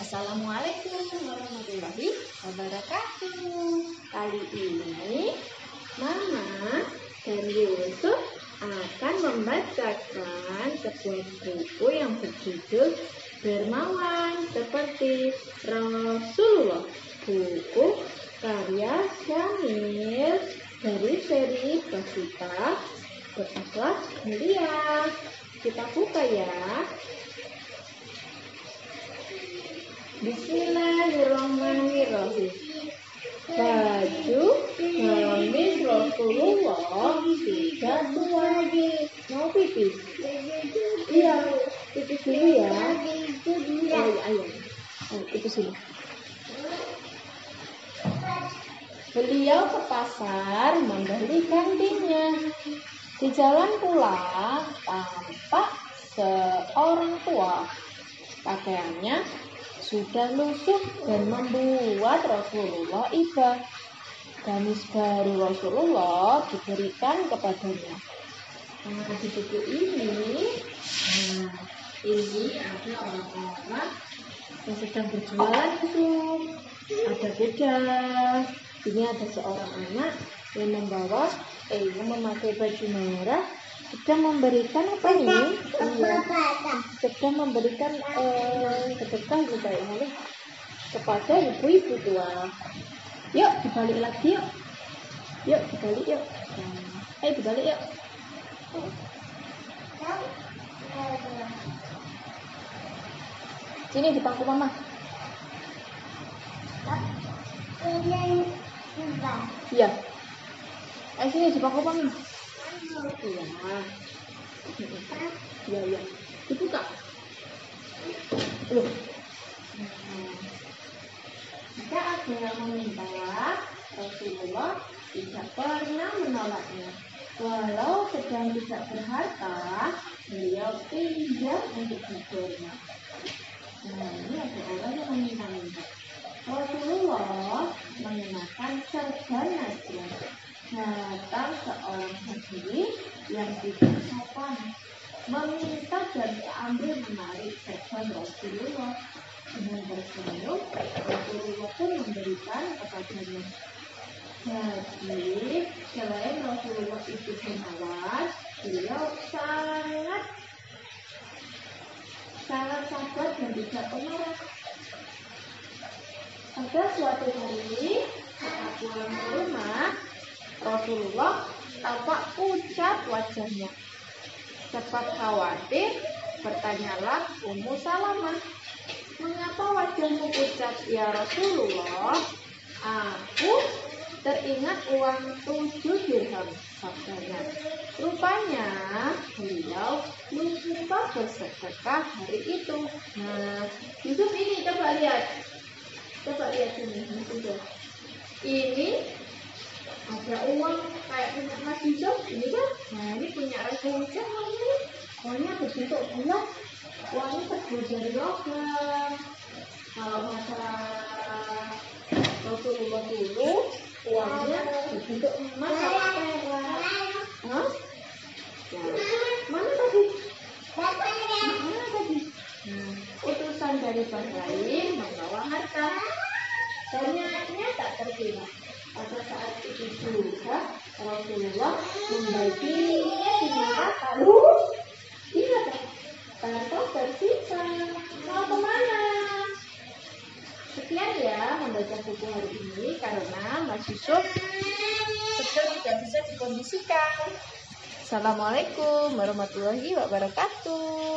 Assalamualaikum warahmatullahi wabarakatuh. Kali ini Mama dan Yusuf akan membacakan sebuah buku yang berjudul Dermawan seperti Rasulullah. Buku karya Syamil dari seri Basita berakhlak mulia. Kita buka ya. Bismillahirrahmanirrahim. Baju gamis Rasulullah tidak lagi mau pipis. Iya, pipis dulu ya. Iya, ayo. Oh, pipis dulu. Beliau ke pasar membeli gantinya. Di jalan pulang tampak seorang tua. Pakaiannya sudah lusuh dan membuat Rasulullah iba. Gamis baru Rasulullah diberikan kepadanya. Nah, di buku ini, nah, ini ada orang-orang yang sedang berjualan itu. Ada kuda. Ini ada seorang anak yang membawa, eh, memakai baju merah sedang memberikan apa ini? Iya, sedang memberikan eh, sedekah juga ini kepada ibu-ibu tua. Yuk dibalik lagi yuk. Yuk dibalik yuk. Nah, ayo dibalik yuk. Sini di pangku mama. Iya. Ayo sini di pangku mama. Iya. Iya, iya. Dibuka. Loh. Jika yang meminta, Rasulullah tidak pernah menolaknya. Walau sedang tidak berharta, beliau pinjam untuk hidupnya. Nah, ini ada orang yang meminta-minta. Rasulullah mengenakan serban najis. Datang seorang hadirin yang tidak sopan. Meminta dan diambil menarik serban Rasulullah. Dengan tersenyum Rasulullah pun memberikan kepadanya jadi selain Rasulullah itu menawan beliau sangat sangat sabar dan tidak pemarah pada suatu hari saat pulang ke rumah Rasulullah tampak pucat wajahnya Cepat khawatir, bertanyalah Ummu Salamah. Mengapa wajahmu pucat ya Rasulullah? Aku teringat uang tujuh dirham, sabdanya. Rupanya beliau lupa bersedekah hari itu. Nah, Yusuf ini coba lihat. Coba lihat ini, ini ada uang kayak punya Mas Yusuf ini kan nah ini punya Rasulullah uangnya uangnya berbentuk bulat uangnya terbuat dari logam. Kalau masalah Rasulullah dulu uangnya berbentuk emas atau perak Hah? Ya. mana tadi? Mana tadi? Nah, utusan dari Bahrain membawa harta. Banyaknya tak terkira pada saat itu juga Rasulullah membaginya di neraka. Lu ingat tak? Tarto tersisa. Mau ke mana? Sekian ya membaca buku hari ini karena Mas Yusuf sedang tidak bisa dikondisikan. Assalamualaikum warahmatullahi wabarakatuh.